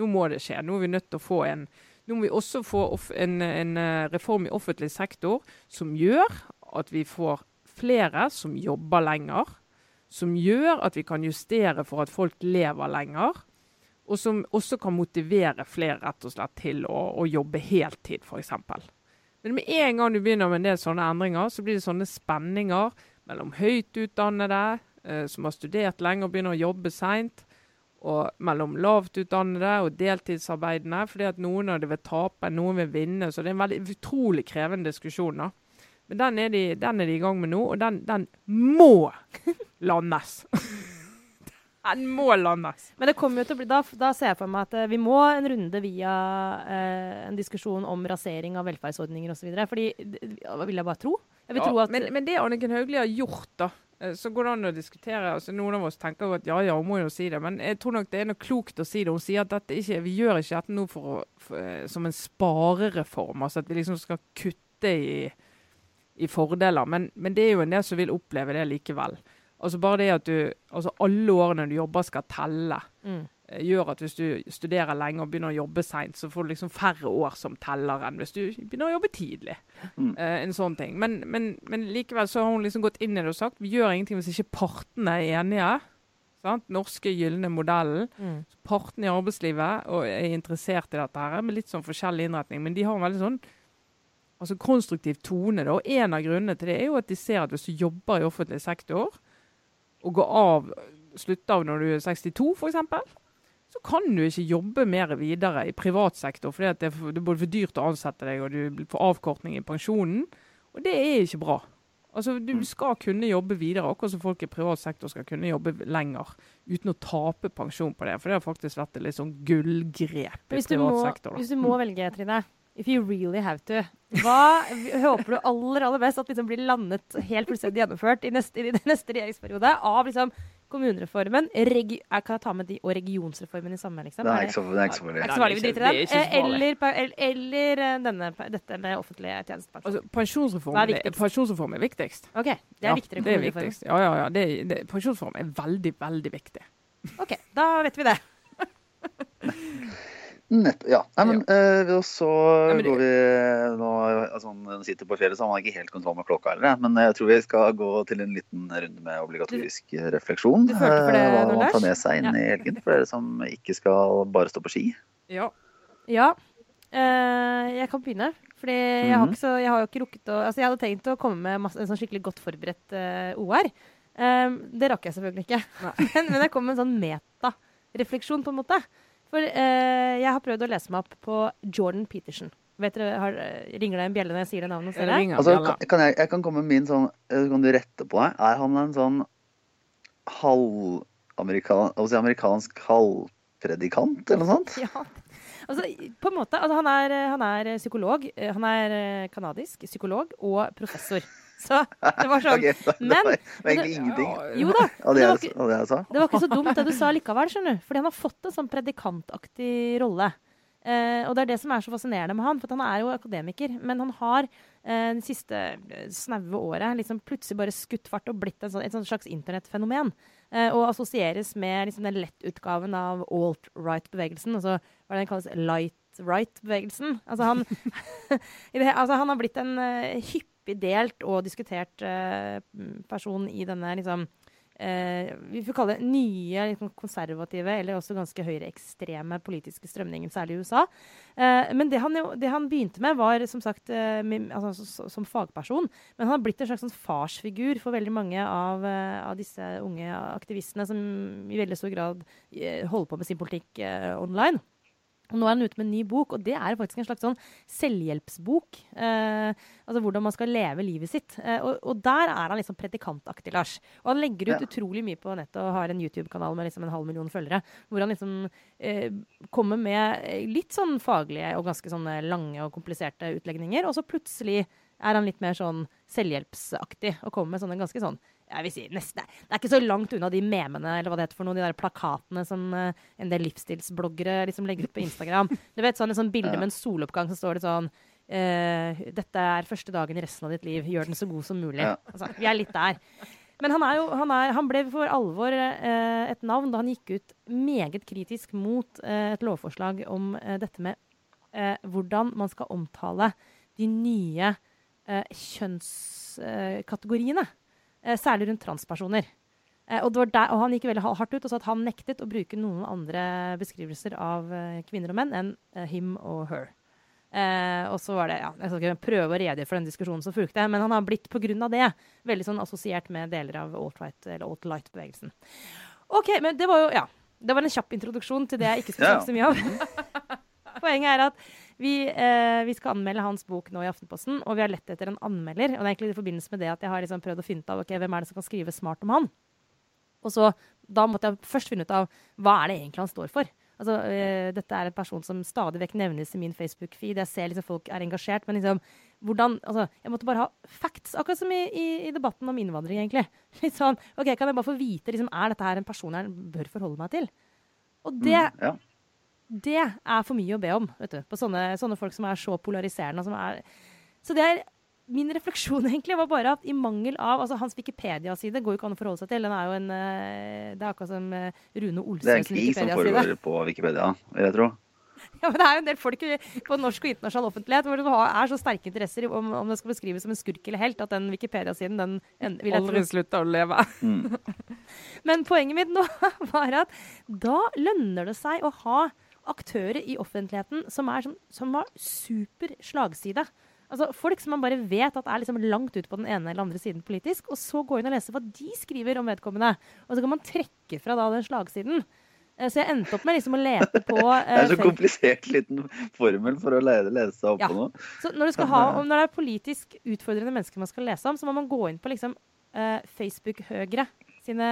Nå må det skje. Nå er vi nødt til å få en nå må vi også få en, en eh, reform i offentlig sektor som gjør at vi får flere som jobber lenger. Som gjør at vi kan justere for at folk lever lenger. Og som også kan motivere flere rett og slett til å, å jobbe heltid, f.eks. Men med en gang du begynner med en del sånne endringer, så blir det sånne spenninger mellom høyt utdannede eh, som har studert lenge og begynner å jobbe seint, og mellom lavt utdannede og deltidsarbeidende. fordi at noen av dem vil tape, noen vil vinne. Så det er en veldig utrolig krevende diskusjon. da. Men den er, de, den er de i gang med nå, og den, den må <laughs> landes. <laughs> den må landes. Men det kommer jo til å bli, da, da ser jeg for meg at eh, vi må en runde via eh, en diskusjon om rasering av velferdsordninger osv. Fordi det vil jeg bare tro. Jeg vil Ja, tro at men, men det Anniken Hauglie har gjort, da, så går det an å diskutere. altså Noen av oss tenker jo at ja, ja, hun må jo si det. Men jeg tror nok det er noe klokt å si det. Hun sier at ikke, vi gjør ikke dette nå for å, for, eh, som en sparereform. altså At vi liksom skal kutte i, i fordeler. Men, men det er jo en del som vil oppleve det likevel. Altså Bare det at du altså alle årene du jobber, skal telle. mm. Eh, gjør at hvis du studerer lenge og begynner å jobbe seint, så får du liksom færre år som teller enn hvis du begynner å jobbe tidlig. Mm. Uh, en sånn ting. Men, men, men likevel så har hun liksom gått inn i det og sagt vi gjør ingenting hvis ikke partene er enige. Sant? Norske gylne modellen. Mm. Partene i arbeidslivet og er interessert i dette her, med litt sånn forskjellig innretning. Men de har en veldig sånn altså konstruktiv tone. Da. Og en av grunnene til det er jo at de ser at hvis du jobber i offentlig sektor, og går av, slutter av når du er 62 f.eks., så kan du ikke jobbe mer videre i privat sektor, fordi det er, for, det er både for dyrt å ansette deg, og du får avkortning i pensjonen. Og det er ikke bra. Altså, Du skal kunne jobbe videre, akkurat som folk i privat sektor skal kunne jobbe lenger. Uten å tape pensjon på det. For det har faktisk vært et litt sånn gullgrep i privat må, sektor. Da. hvis du må velge, Trine, if you really have to, hva <laughs> håper du aller aller best at liksom blir landet helt fullstendig gjennomført i neste, i neste regjeringsperiode av liksom kommunereformen. Regi jeg kan ta med de og regionsreformen i samme, liksom? Det Er ikke så, det er ikke så er farlig. ikke så farlig, vi driter i den. Eller, eller eh, denne, dette med offentlige tjenestepensjon. Altså, Hva pensjonsreform, er viktigst? pensjonsreform er viktigst. OK, det er Ja, viktigere enn er kommunereformen. Ja, ja, ja. Det, det, pensjonsreform er veldig, veldig viktig. OK, da vet vi det. <laughs> Nett, ja. Nei, men, ja. og så Nei, men går vi nå, altså, Han sitter på fjellet, så han har ikke helt kontroll med klokka heller. Men jeg tror vi skal gå til en liten runde med obligatorisk refleksjon. du følte for det, eh, Hva man tar med seg inn Ja. i helgen for dere som ikke skal bare stå på ski. Ja. Ja. eh, jeg kan begynne. Fordi jeg, har Mhm. ikke så, jeg har jo ikke rukket å Altså, jeg hadde tenkt å komme med masse, en sånn skikkelig godt forberedt uh, OR. Eh, det rakk jeg selvfølgelig ikke. <laughs> men, men jeg kom med en sånn metarefleksjon, på en måte. For eh, jeg har prøvd å lese meg opp på Jordan Peterson. Vet dere, har, ringer det en bjelle når jeg sier det navnet Det Altså, kan, kan jeg, jeg kan komme med min sånn eh, Kan du rette på deg? Er han en sånn halvamerikansk altså amerikansk halvpredikant, eller noe sånt? <laughs> Ja. Altså, på en måte, altså, han, er, han er psykolog. eh, Han er eh, kanadisk psykolog og professor. <laughs> Så det var sånn <laughs> Okay, da, Men- det var egentlig ingenting Jo da. av det det, var jeg, ikke- det sa. Det var ikke så dumt det du sa <laughs> likevel, skjønner du. Fordi han har fått en sånn predikantaktig rolle. Eh, og det er det som er så fascinerende med han, for han er jo akademiker. Men han har eh, det siste eh, snaue året liksom plutselig bare skutt fart og blitt en sånn, et sånn slags internettfenomen. Eh, og assosieres med liksom, den lettutgaven av alt-right-bevegelsen. Altså hva er det den kalles? Light-right-bevegelsen. Altså han, altså han har blitt en uh, hyppig delt og diskutert eh, person i denne liksom eh, vi får kalle det nye liksom, konservative eller også ganske høyreekstreme politiske strømninger, særlig i USA. Eh, men det han, jo, det han begynte med, var som sagt eh, med, altså, så, som fagperson. Men han har blitt en slags sånn farsfigur for veldig mange av, eh, av disse unge aktivistene som i veldig stor grad eh, holder på med sin politikk online. Nå er han ute med en ny bok, og det er faktisk en slags sånn selvhjelpsbok. Eh, altså hvordan man skal leve livet sitt. Eh, og, og der er han liksom predikantaktig, Lars. Og han legger ut Ja. utrolig mye på nettet og har en YouTube-kanal med liksom en halv million følgere. Hvor han liksom eh, kommer med litt sånn faglige og ganske sånne lange og kompliserte utlegninger. Og så plutselig er han litt mer sånn selvhjelpsaktig og kommer med sånne ganske sånn jeg vil si nesten, Det er ikke så langt unna de memene eller hva det heter for noe, de der plakatene som uh, en del livsstilsbloggere liksom legger ut på Instagram. <laughs> Du vet, sånn, sånn bilde med en soloppgang så står det sånn uh, Dette er første dagen i resten av ditt liv. Gjør den så god som mulig. Ja. Altså, vi er litt der. Men han, er jo, han, er, han ble for alvor uh, et navn da han gikk ut meget kritisk mot et lovforslag om dette med hvordan man skal omtale de nye kjønnskategoriene. Eh, særlig rundt transpersoner. Eh, og, det var der, og han gikk veldig hardt ut og sa at han nektet å bruke noen andre beskrivelser av eh, kvinner og menn enn him og her. Eh, og så var det, ja, Jeg skal ikke prøve å redegjøre for den diskusjonen som fulgte, men han har blitt av det veldig sånn assosiert med deler av alt-right eller alt-light-bevegelsen. OK, men det var jo ja, det var en kjapp introduksjon til det jeg ikke skulle snakke så mye om. <laughs> Poenget er at vi, eh, vi skal anmelde hans bok nå i Aftenposten, og vi har lett etter en anmelder. Og det er egentlig i forbindelse med det at jeg har liksom prøvd å finne ut av okay, hvem er det som kan skrive smart om han. Og så, Da måtte jeg først finne ut av hva er det egentlig han står for. Altså, eh, dette er en person som stadig vekk nevnes i min Facebook-feed. Jeg ser liksom folk er engasjert, men liksom hvordan, altså, Jeg måtte bare ha facts, akkurat som i, i, i debatten om innvandring, egentlig. <laughs> Litt sånn, ok, Kan jeg bare få vite liksom, er dette her en person jeg bør forholde meg til? Og det Mm, ja. Det er for mye å be om vet du, på sånne, sånne folk som er så polariserende. Som er, så det er Min refleksjon <laughs> egentlig var bare at i mangel av altså Hans Wikipedia-side går jo ikke an å forholde seg til. Den er jo en, eh, Det er akkurat som Rune Olsens Wikipedia-side. Det er en krig som foregår på Wikipedia, vil jeg tro. <laughs> Ja, men det er jo en del folk på norsk og internasjonal offentlighet hvor det er så sterke interesser om, om det skal beskrives som en skurk eller helt, at den Wikipedia-siden den en, vil jeg Aldri slutta å leve. Mm. <laughs> Men poenget mitt nå var at da lønner det seg å ha aktører i offentligheten som, er som, som har super slagside. Altså Folk som man bare vet at er liksom langt ut på den ene eller andre siden politisk. Og så gå inn og lese hva de skriver om vedkommende. Og så kan man trekke fra da den slagsiden. Eh, Så jeg endte opp med liksom å lete på <laughs> Det eh, er så komplisert liten formel for å lese, lese seg opp Ja. på noe. Så når, ha, om når det er politisk utfordrende mennesker man skal lese om, så må man gå inn på liksom, uh, Facebook-høyre sine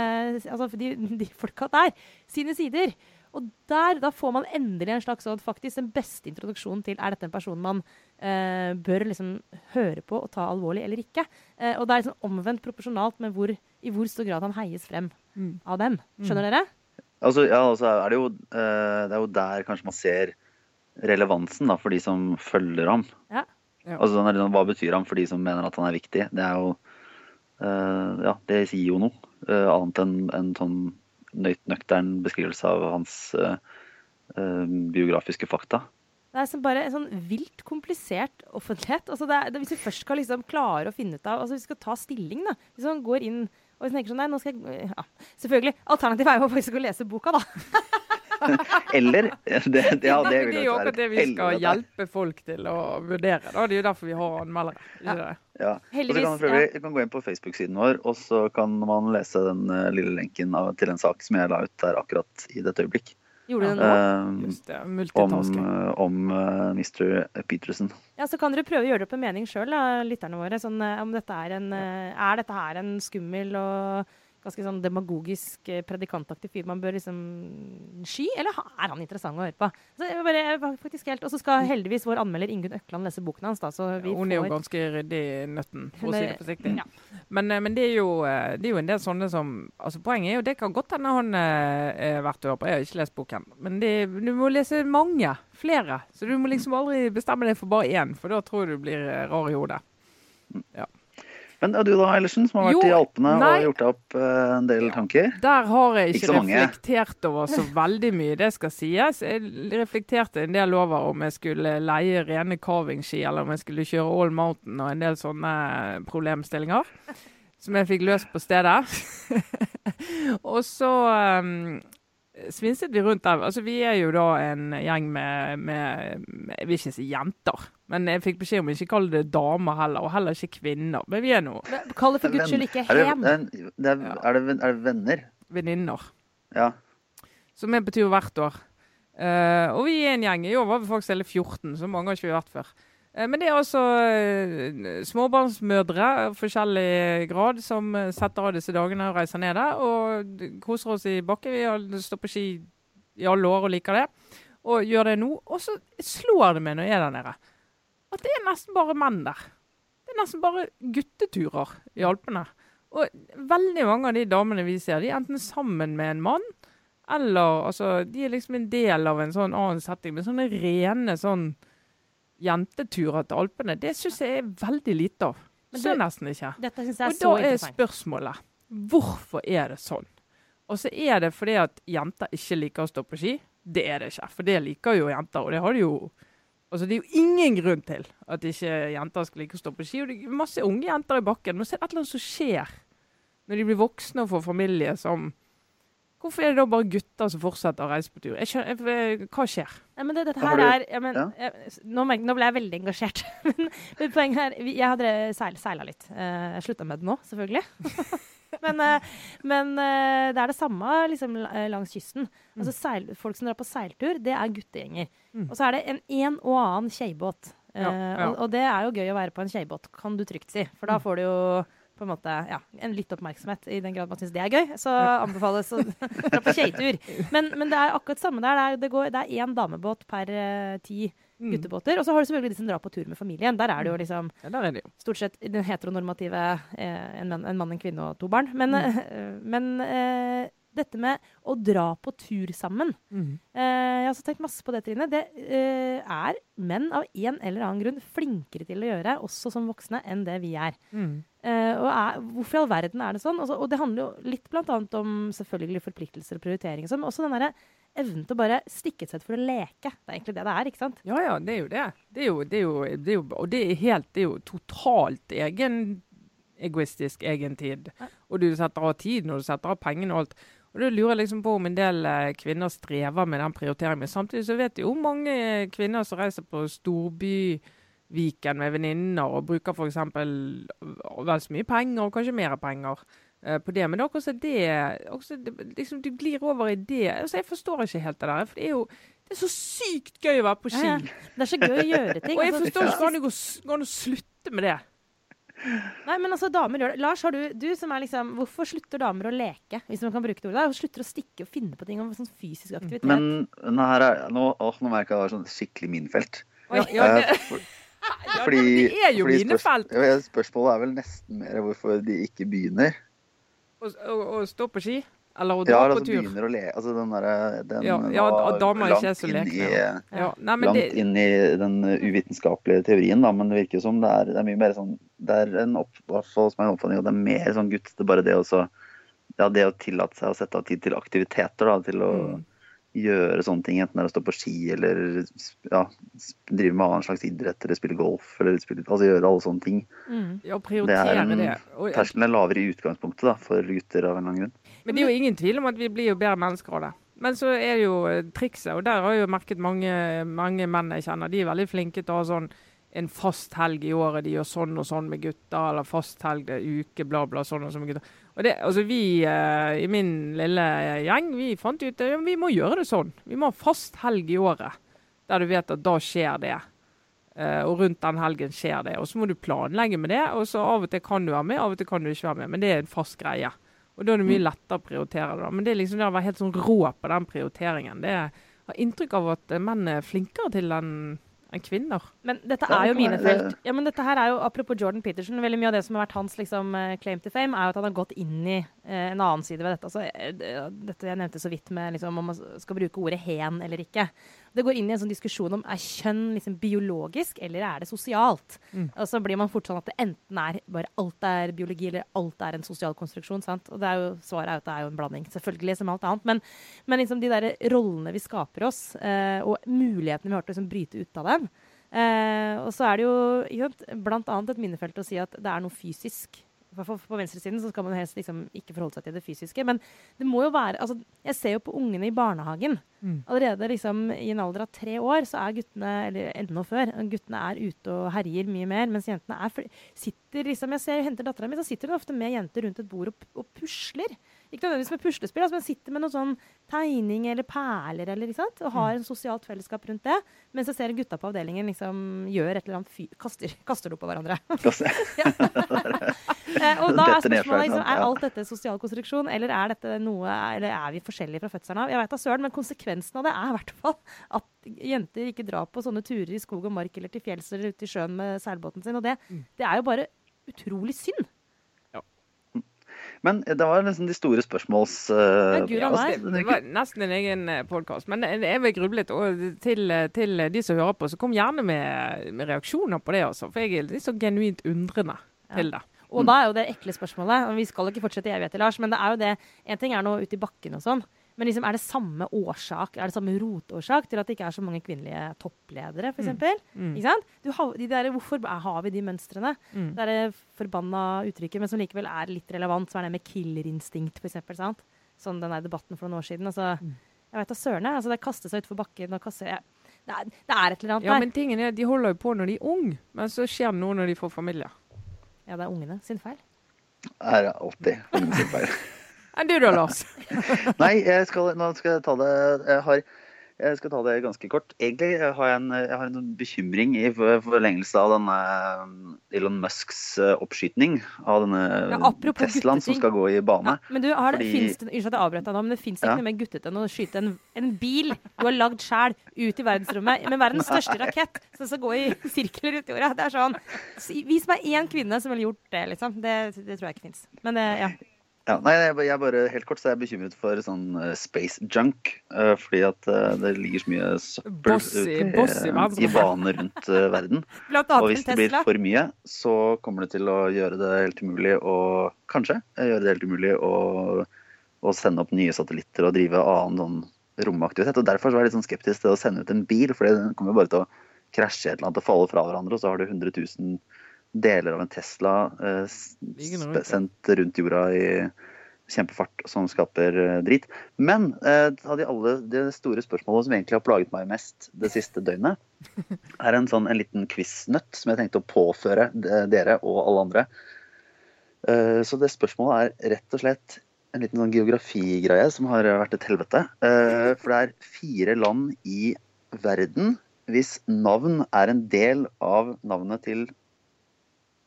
Altså de, de folka der. Sine sider. Og der, da får man endelig en slags sånn, faktisk den beste introduksjonen til er dette en person man eh, bør liksom høre på og ta alvorlig eller ikke. Eh, og det er liksom omvendt proporsjonalt med hvor, i hvor stor grad han heies frem Mm. av dem. Skjønner dere? Altså, ja, altså er det, jo, eh, det er jo der kanskje man ser relevansen da, for de som følger ham. Ja. Ja. Altså, sånn er det sånn, Hva betyr han for de som mener at han er viktig? Det er jo eh, Ja, det sier jo noe. eh, annet enn en sånn nøktern beskrivelse av hans eh, biografiske fakta. Det er bare en sånn vilt komplisert offentlighet. Altså det er, det, hvis vi først skal liksom klare å finne ut av altså Hvis vi skal ta stilling, da. Hvis man går inn og tenker sånn Nei, nå skal jeg ja, Selvfølgelig. Alternativet er jo faktisk å lese boka, da. <laughs> Eller det, det, ja, det vil jeg være. det er jo det vi skal hjelpe folk til å vurdere. Da. Det er jo derfor vi har anmeldere. Ja. det? Ja. Heldigvis. kan man, for øvrig- kan gå inn på Facebook-siden vår, og så kan man lese den eh, lille lenken av, til en sak som jeg la ut der akkurat i dette øyeblikk. Gjorde du det nå? Eh, om Multitasking. eh, om uh, Mr. Peterson. Ja, Så kan dere prøve å gjøre det opp en mening sjøl, lytterne våre. Sånn, eh, om dette er, en, eh, er dette her en skummel og ganske sånn demagogisk, eh, predikantaktig fyr man bør liksom sky, eller er han interessant å høre på? Så bare, faktisk helt, Og så skal heldigvis vår anmelder Ingunn Økland lese boken hans, da. Så vi Hun er jo ganske ryddig i nøtten, for å si det forsiktig. ja. Men, eh, men det, er jo, eh, det er jo en del sånne som altså Poenget er jo det kan godt hende han har verdt å høre på. Jeg har ikke lest boken. Men det, du må lese mange. Flere. Så du må liksom aldri bestemme deg for bare én, for da tror jeg du blir rar i hodet. Men er du da, Eilertsen, som har vært Jo, i Alpene nei. og gjort deg opp eh, en del tanker? Der har jeg Ikke ikke, reflektert over så <laughs> veldig mye, det skal sies. Jeg reflekterte en del over om jeg skulle leie rene carvingski, eller om jeg skulle kjøre All Mountain og en del sånne problemstillinger. Som jeg fikk løst på stedet. <laughs> og så um, svinset vi rundt der. Altså, vi er jo da en gjeng med, med, med Jeg vil ikke si jenter. Men jeg fikk beskjed om ikke å kalle det damer heller, og heller ikke kvinner. Men vi er nå Kall det for guds skyld ikke Er det, hem. det er, det er, det, er det venner? venninner. Ja. Som det betyr hvert år. Uh, og vi er en gjeng. I år var vi faktisk hele 14, så mange har ikke vi vært før. Eh, men det er altså småbarnsmødre av forskjellig grad som eh, setter av disse dagene og reiser ned der og koser oss i bakken. Vi har stått på ski i alle år og liker det, og gjør det nå. Og så slår det meg når jeg er der nede, at det er nesten bare menn der. Det er nesten bare gutteturer i Alpene. Og veldig mange av de damene vi ser, de er enten sammen med en mann, eller altså De er liksom en del av en sånn annen setting. Men sånne rene sånn jenteturer til Alpene, det syns jeg er veldig lite av. Men Så du- nesten ikke. Dette Og da er spørsmålet hvorfor er det sånn? Og så er det fordi at jenter ikke liker å stå på ski. Det er det ikke, for det liker jo jenter. Og det har de jo Altså, det er jo ingen grunn til at ikke jenter skal like å stå på ski. Og det er masse unge jenter i bakken. Men så er det et eller annet som skjer når de blir voksne og får familie som Hvorfor er det da bare gutter som fortsetter å reise på tur? Jeg skjønner, jeg, hva skjer? Ja, men det, dette her er ja, men, Ja. jeg, nå, nå ble jeg veldig engasjert. <laughs> men, men poenget er Jeg hadde seil, seila litt. Eh, jeg slutta med det nå, selvfølgelig. <laughs> men eh, men eh, det er det samme liksom, langs kysten. Altså, seil, folk som drar på seiltur, det er guttegjenger. Mm. Og så er det en, en og annen. Eh, ja. Og, og det er jo gøy å være på en kjeibåt, kan du trygt si. For da Mm. får du jo på en måte, ja, en litt oppmerksomhet, i den grad man syns det er gøy. Så <laughs> anbefales å dra på skøytetur. Men, men det er akkurat samme der. Det er, det går, det er én damebåt per uh, ti Mm. guttebåter. Og så har du selvfølgelig de som drar på tur med familien. Der er det jo liksom Ja, er det jo. stort sett den heteronormative eh, en, mann, en kvinne og to barn. Men, eh, <laughs> men eh, dette med å dra på tur sammen Mm. eh, Jeg har også tenkt masse på det, Trine. Det eh, er menn av en eller annen grunn flinkere til å gjøre, også som voksne, enn det vi er. Mm. Eh, og er, hvorfor i all verden er det sånn? Altså, og det handler jo litt annet om selvfølgelig forpliktelser og prioriteringer, men også den derre evnen til å bare stikke et sett for å leke. Det er egentlig det det er, ikke sant? Ja, ja, det er jo det. Det er jo, det er jo, det er jo og det er helt Det er jo totalt egen egoistisk egentid. Ja. Og du setter av tiden, og du setter av pengene og alt. Og Du lurer liksom på om en del eh, kvinner strever med den prioriteringen. Men samtidig så vet jo mange eh, kvinner som reiser på storbyviken med venninner og bruker f.eks. vel så mye penger, og kanskje mer penger. eh, På det. Men det er også så det, også, det liksom, Du glir over i det. Altså, jeg forstår ikke helt det der. For det er jo det er så sykt gøy å være på ski. Ja, ja. Det er så gøy å gjøre ting. Og jeg altså, forstår ikke hvordan det går går an å slutte med det. Nei, men altså, damer gjør det. Lars, har du, du som er liksom Hvorfor slutter damer å leke, hvis man kan bruke det ordet? Der? Slutter å stikke og finne på ting om sånn fysisk aktivitet? Men nå, her er, nå, å, nå merker jeg at det var sånn skikkelig minefelt. Ja, ja, Eh, det, for- ja, fordi, det er jo fordi mine felt. spørs- Spørsmålet er vel nesten mer hvorfor de ikke begynner. Å, å, å stå på ski? Eller å dra Ja, på altså tur? begynner å le Altså den derre den Ja, ja, var er langt så inn i- ja. Ja, nei, men langt det, inn i den uvitenskapelige teorien, da, men det virker som det er, det er mye mer sånn Det er en opp, er en oppfatning, at det er mer sånn guttete bare det å så ja, det å tillate seg å sette av tid til aktiviteter, da, til å Mm. Gjøre sånne ting, enten det er å stå på ski eller ja, drive med annen slags idrett eller spille golf eller spille, altså gjøre alle sånne ting. Mm. ja, Det er det. en Og, Terskelen er lavere i utgangspunktet da, for gutter av en eller annen grunn. men det er jo ingen tvil om at vi blir jo bedre mennesker av det. Men så er det jo eh, trikset, og der har jeg jo merket mange, mange menn jeg kjenner, de er veldig flinke til å ha sånn en fast helg i året, de gjør sånn og sånn med gutter, eller fast helg det er uke, bla, bla, sånn og sånn med gutter. Og det, altså vi eh, i min lille gjeng, vi fant ut at ja, vi må gjøre det sånn. Vi må ha fast helg i året, der du vet at da skjer det. Eh, og rundt den helgen skjer det. Og så må du planlegge med det, og så av og til kan du være med, av og til kan du ikke være med. Men det er en fast greie. Og da er det mye lettere å prioritere det. da. Men det er liksom det å være helt sånn rå på den prioriteringen. Det har inntrykk av at menn er flinkere til enn enn kvinner. Men dette er jo mine felt. Ja, men dette her er jo, Apropos Jordan Peterson, veldig mye av det som har vært hans liksom, eh, claim to fame, er jo at han har gått inn i eh, en annen side ved dette. Altså, eh, dette jeg nevnte så vidt med liksom, om man skal bruke ordet hen eller ikke. Det går inn i en sånn diskusjon om er kjønn liksom, biologisk eller er det sosialt. Mm. Og så blir man fort sånn at det enten er bare alt er biologi eller alt er en sosial konstruksjon. sant? Og det er jo, svaret er jo at det er jo en blanding, selvfølgelig, som alt annet. Men, men liksom de der rollene vi skaper oss, eh, og mulighetene vi har til å liksom, bryte ut av dem, Eh, og så er det jo sant, blant annet et minnefelt å si at det er noe fysisk. I hvert fall På venstresiden så skal man helst liksom ikke forholde seg til det fysiske. Men det må jo være altså, Jeg ser jo på ungene i barnehagen. Mm. Allerede liksom i en alder av tre år så er guttene eller enda før, guttene er ute og herjer mye mer. Mens jentene er sitter liksom, Jeg ser jeg henter dattera mi, så sitter hun ofte med jenter rundt et bord og, og pusler. Ikke nødvendigvis med puslespill, altså, men sitter med noen sånn tegning eller perler eller, og har en sosialt fellesskap rundt det. Mens jeg ser gutta på avdelingen liksom gjør et eller annet fy kaster, kaster det opp på hverandre. Eh, <laughs> og da er spørsmålet liksom, er alt dette sosial konstruksjon, eller er dette noe, eller er vi forskjellige fra fødselen av? Jeg vet da søren, men konsekvensen av det er i hvert fall at jenter ikke drar på sånne turer i skog og mark eller til fjells eller ute i sjøen med seilbåten sin. Og det, Mm. det er jo bare utrolig synd. Men det var liksom de store spørsmåls... Uh, Gud, Ja, altså, det, det var nesten en egen podkast. Men jeg vil gruble litt og til, til de som hører på. Så kom gjerne med, med reaksjoner på det, altså. For jeg er litt så genuint undrende til det. Og da er jo det ekle spørsmålet, og vi skal ikke fortsette i evigheter, Lars, men det er jo det En ting er nå ute i bakken og sånn, men liksom er det samme årsak, er det samme rotårsak til at det ikke er så mange kvinnelige toppledere, f.eks.? Mm. Ikke sant? Du de der, hvorfor har vi de mønstrene? Mm. Det er det forbanna uttrykket, men som likevel er litt relevant, så er det med killerinstinkt, f.eks. sant? Sånn den der debatten for noen år siden. Altså, Mm. jeg vet da søren. Altså, det kaster seg utfor bakken og kaster jeg, det, er, det er et eller annet Ja, der. men tingen er, de holder jo på når de er unge, men så skjer det noe når de får familie. Ja, det er ungene sin feil. er alltid ungene sin feil. <laughs> Enn du da, Lars? Nei, jeg skal, nå skal jeg ta det jeg, har, jeg skal ta det ganske kort. Egentlig har jeg en, jeg har en bekymring i forlengelse av denne eh, Elon Musks oppskytning av denne Ja, Teslaen som skal gå i bane. Ja, men du, har det, Fordi- det, Unnskyld at jeg avbrøt deg nå, men det fins ikke Ja. noe mer guttete enn å skyte en, en bil du har lagd sjæl ut i verdensrommet med verdens <laughs> største rakett som skal gå i sirkler ut i jorda. Det er sånn Vis meg én kvinne som ville gjort det, liksom. Det, det tror jeg ikke fins. Men det, ja. Ja, nei, jeg, bare helt kort så er jeg bekymret for sånn eh, space junk. eh, fordi at eh, det ligger så mye søppel i- bane rundt verden. <laughs> Og hvis det blir for mye, så kommer det til å gjøre det helt umulig å Kanskje gjøre det helt umulig å, å sende opp nye satellitter og drive annen sånn romaktivitet. Og Derfor så er jeg litt sånn skeptisk til å sende ut en bil, for den kommer jo bare til å krasje et eller annet og falle fra hverandre, og så har du 100 000 deler av en Tesla eh, sendt rundt jorda i kjempefart som skaper eh, drit. Men eh, av de alle de store spørsmålene som egentlig har plaget meg mest det siste døgnet, <laughs> er en sånn en liten quiznøtt som jeg tenkte å påføre dere og alle andre. Eh, Så det spørsmålet er rett og slett en liten sånn geografigreie som har vært et helvete. Eh, For det er fire land i verden hvis navn er en del av navnet til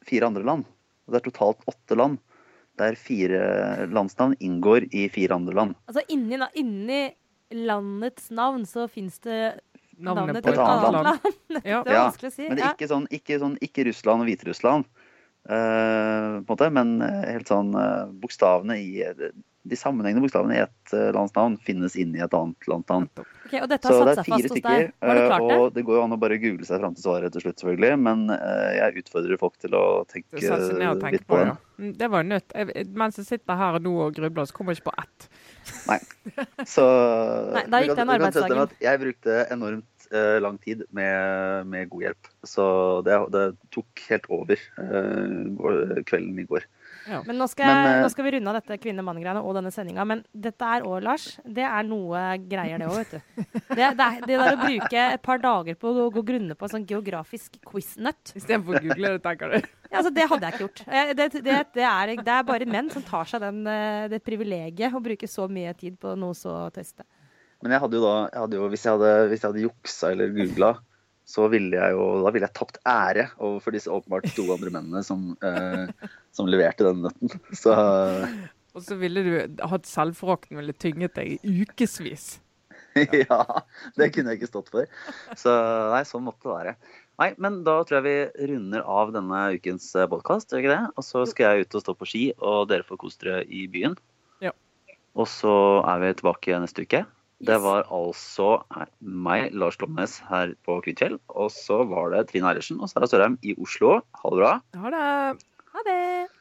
fire andre land. Og det er totalt åtte land. Der fire landsnavn inngår i fire andre land. Altså inni, inni landets navn så fins det Navnet navnet på et annet land. land. <laughs> Ja. Det er Ja, vanskelig å si. Men Ja. ikke sånn, ikke, sånn, ikke Russland og Hviterussland, uh, på en måte, men eh, helt sånn uh, bokstavene i De sammenhengende bokstavene i et eh, landsnavn finnes inn i et annet landsnavn. Okay, og dette har Så det satt er seg fire fast hos stykker, det eh, klart det? og det går jo an å bare google seg fram til svaret til slutt, selvfølgelig. Men eh, jeg utfordrer folk til å tenke og tenker litt på på det. ja. Mm, Det var nødt. Mens jeg sitter her nå og grubler, så kommer jeg ikke på ett. <laughs> Så Nei, da gikk den arbeidsdagen. Jeg brukte enormt lang tid med, med god hjelp. Så det, det tok helt over uh, kvelden i går. Men nå skal, Men, eh, nå skal vi runde av dette kvinne-mann-greiene og denne sendinga. Men dette er òg, Lars, det er noe greier, det òg, vet du. Det, det, er, det der å bruke et par dager på å gå grunne på en sånn geografisk quiznøtt, Istedenfor å google det, tenker du. ja, altså, det hadde jeg ikke gjort. Det, det, det, er, det er bare menn som tar seg den, eh, det privilegiet å bruke så mye tid på noe så tøyste. Men jeg hadde jo da, jeg hadde jo, hvis, jeg hadde, hvis jeg hadde juksa eller googla, så ville jeg jo da ville jeg tapt ære overfor disse åpenbart to andre mennene som, eh, som leverte den nøtten. Så <laughs> Og så ville du hatt selvforakten ville tynget deg i ukevis. <laughs> ja, det kunne jeg ikke stått for. Så nei, sånn måtte det være. Nei, men da tror jeg vi runder av denne ukens podkast, gjør ikke det? Og så skal jeg ut og stå på ski, og dere får kose dere i byen. Ja. Og så er vi tilbake neste uke. Det var altså meg, Lars Glomnes, her på Kvitfjell. Og så var det Trine Eilertsen og Sara Sørheim i Oslo. Ha det bra. Ha det. Ha det!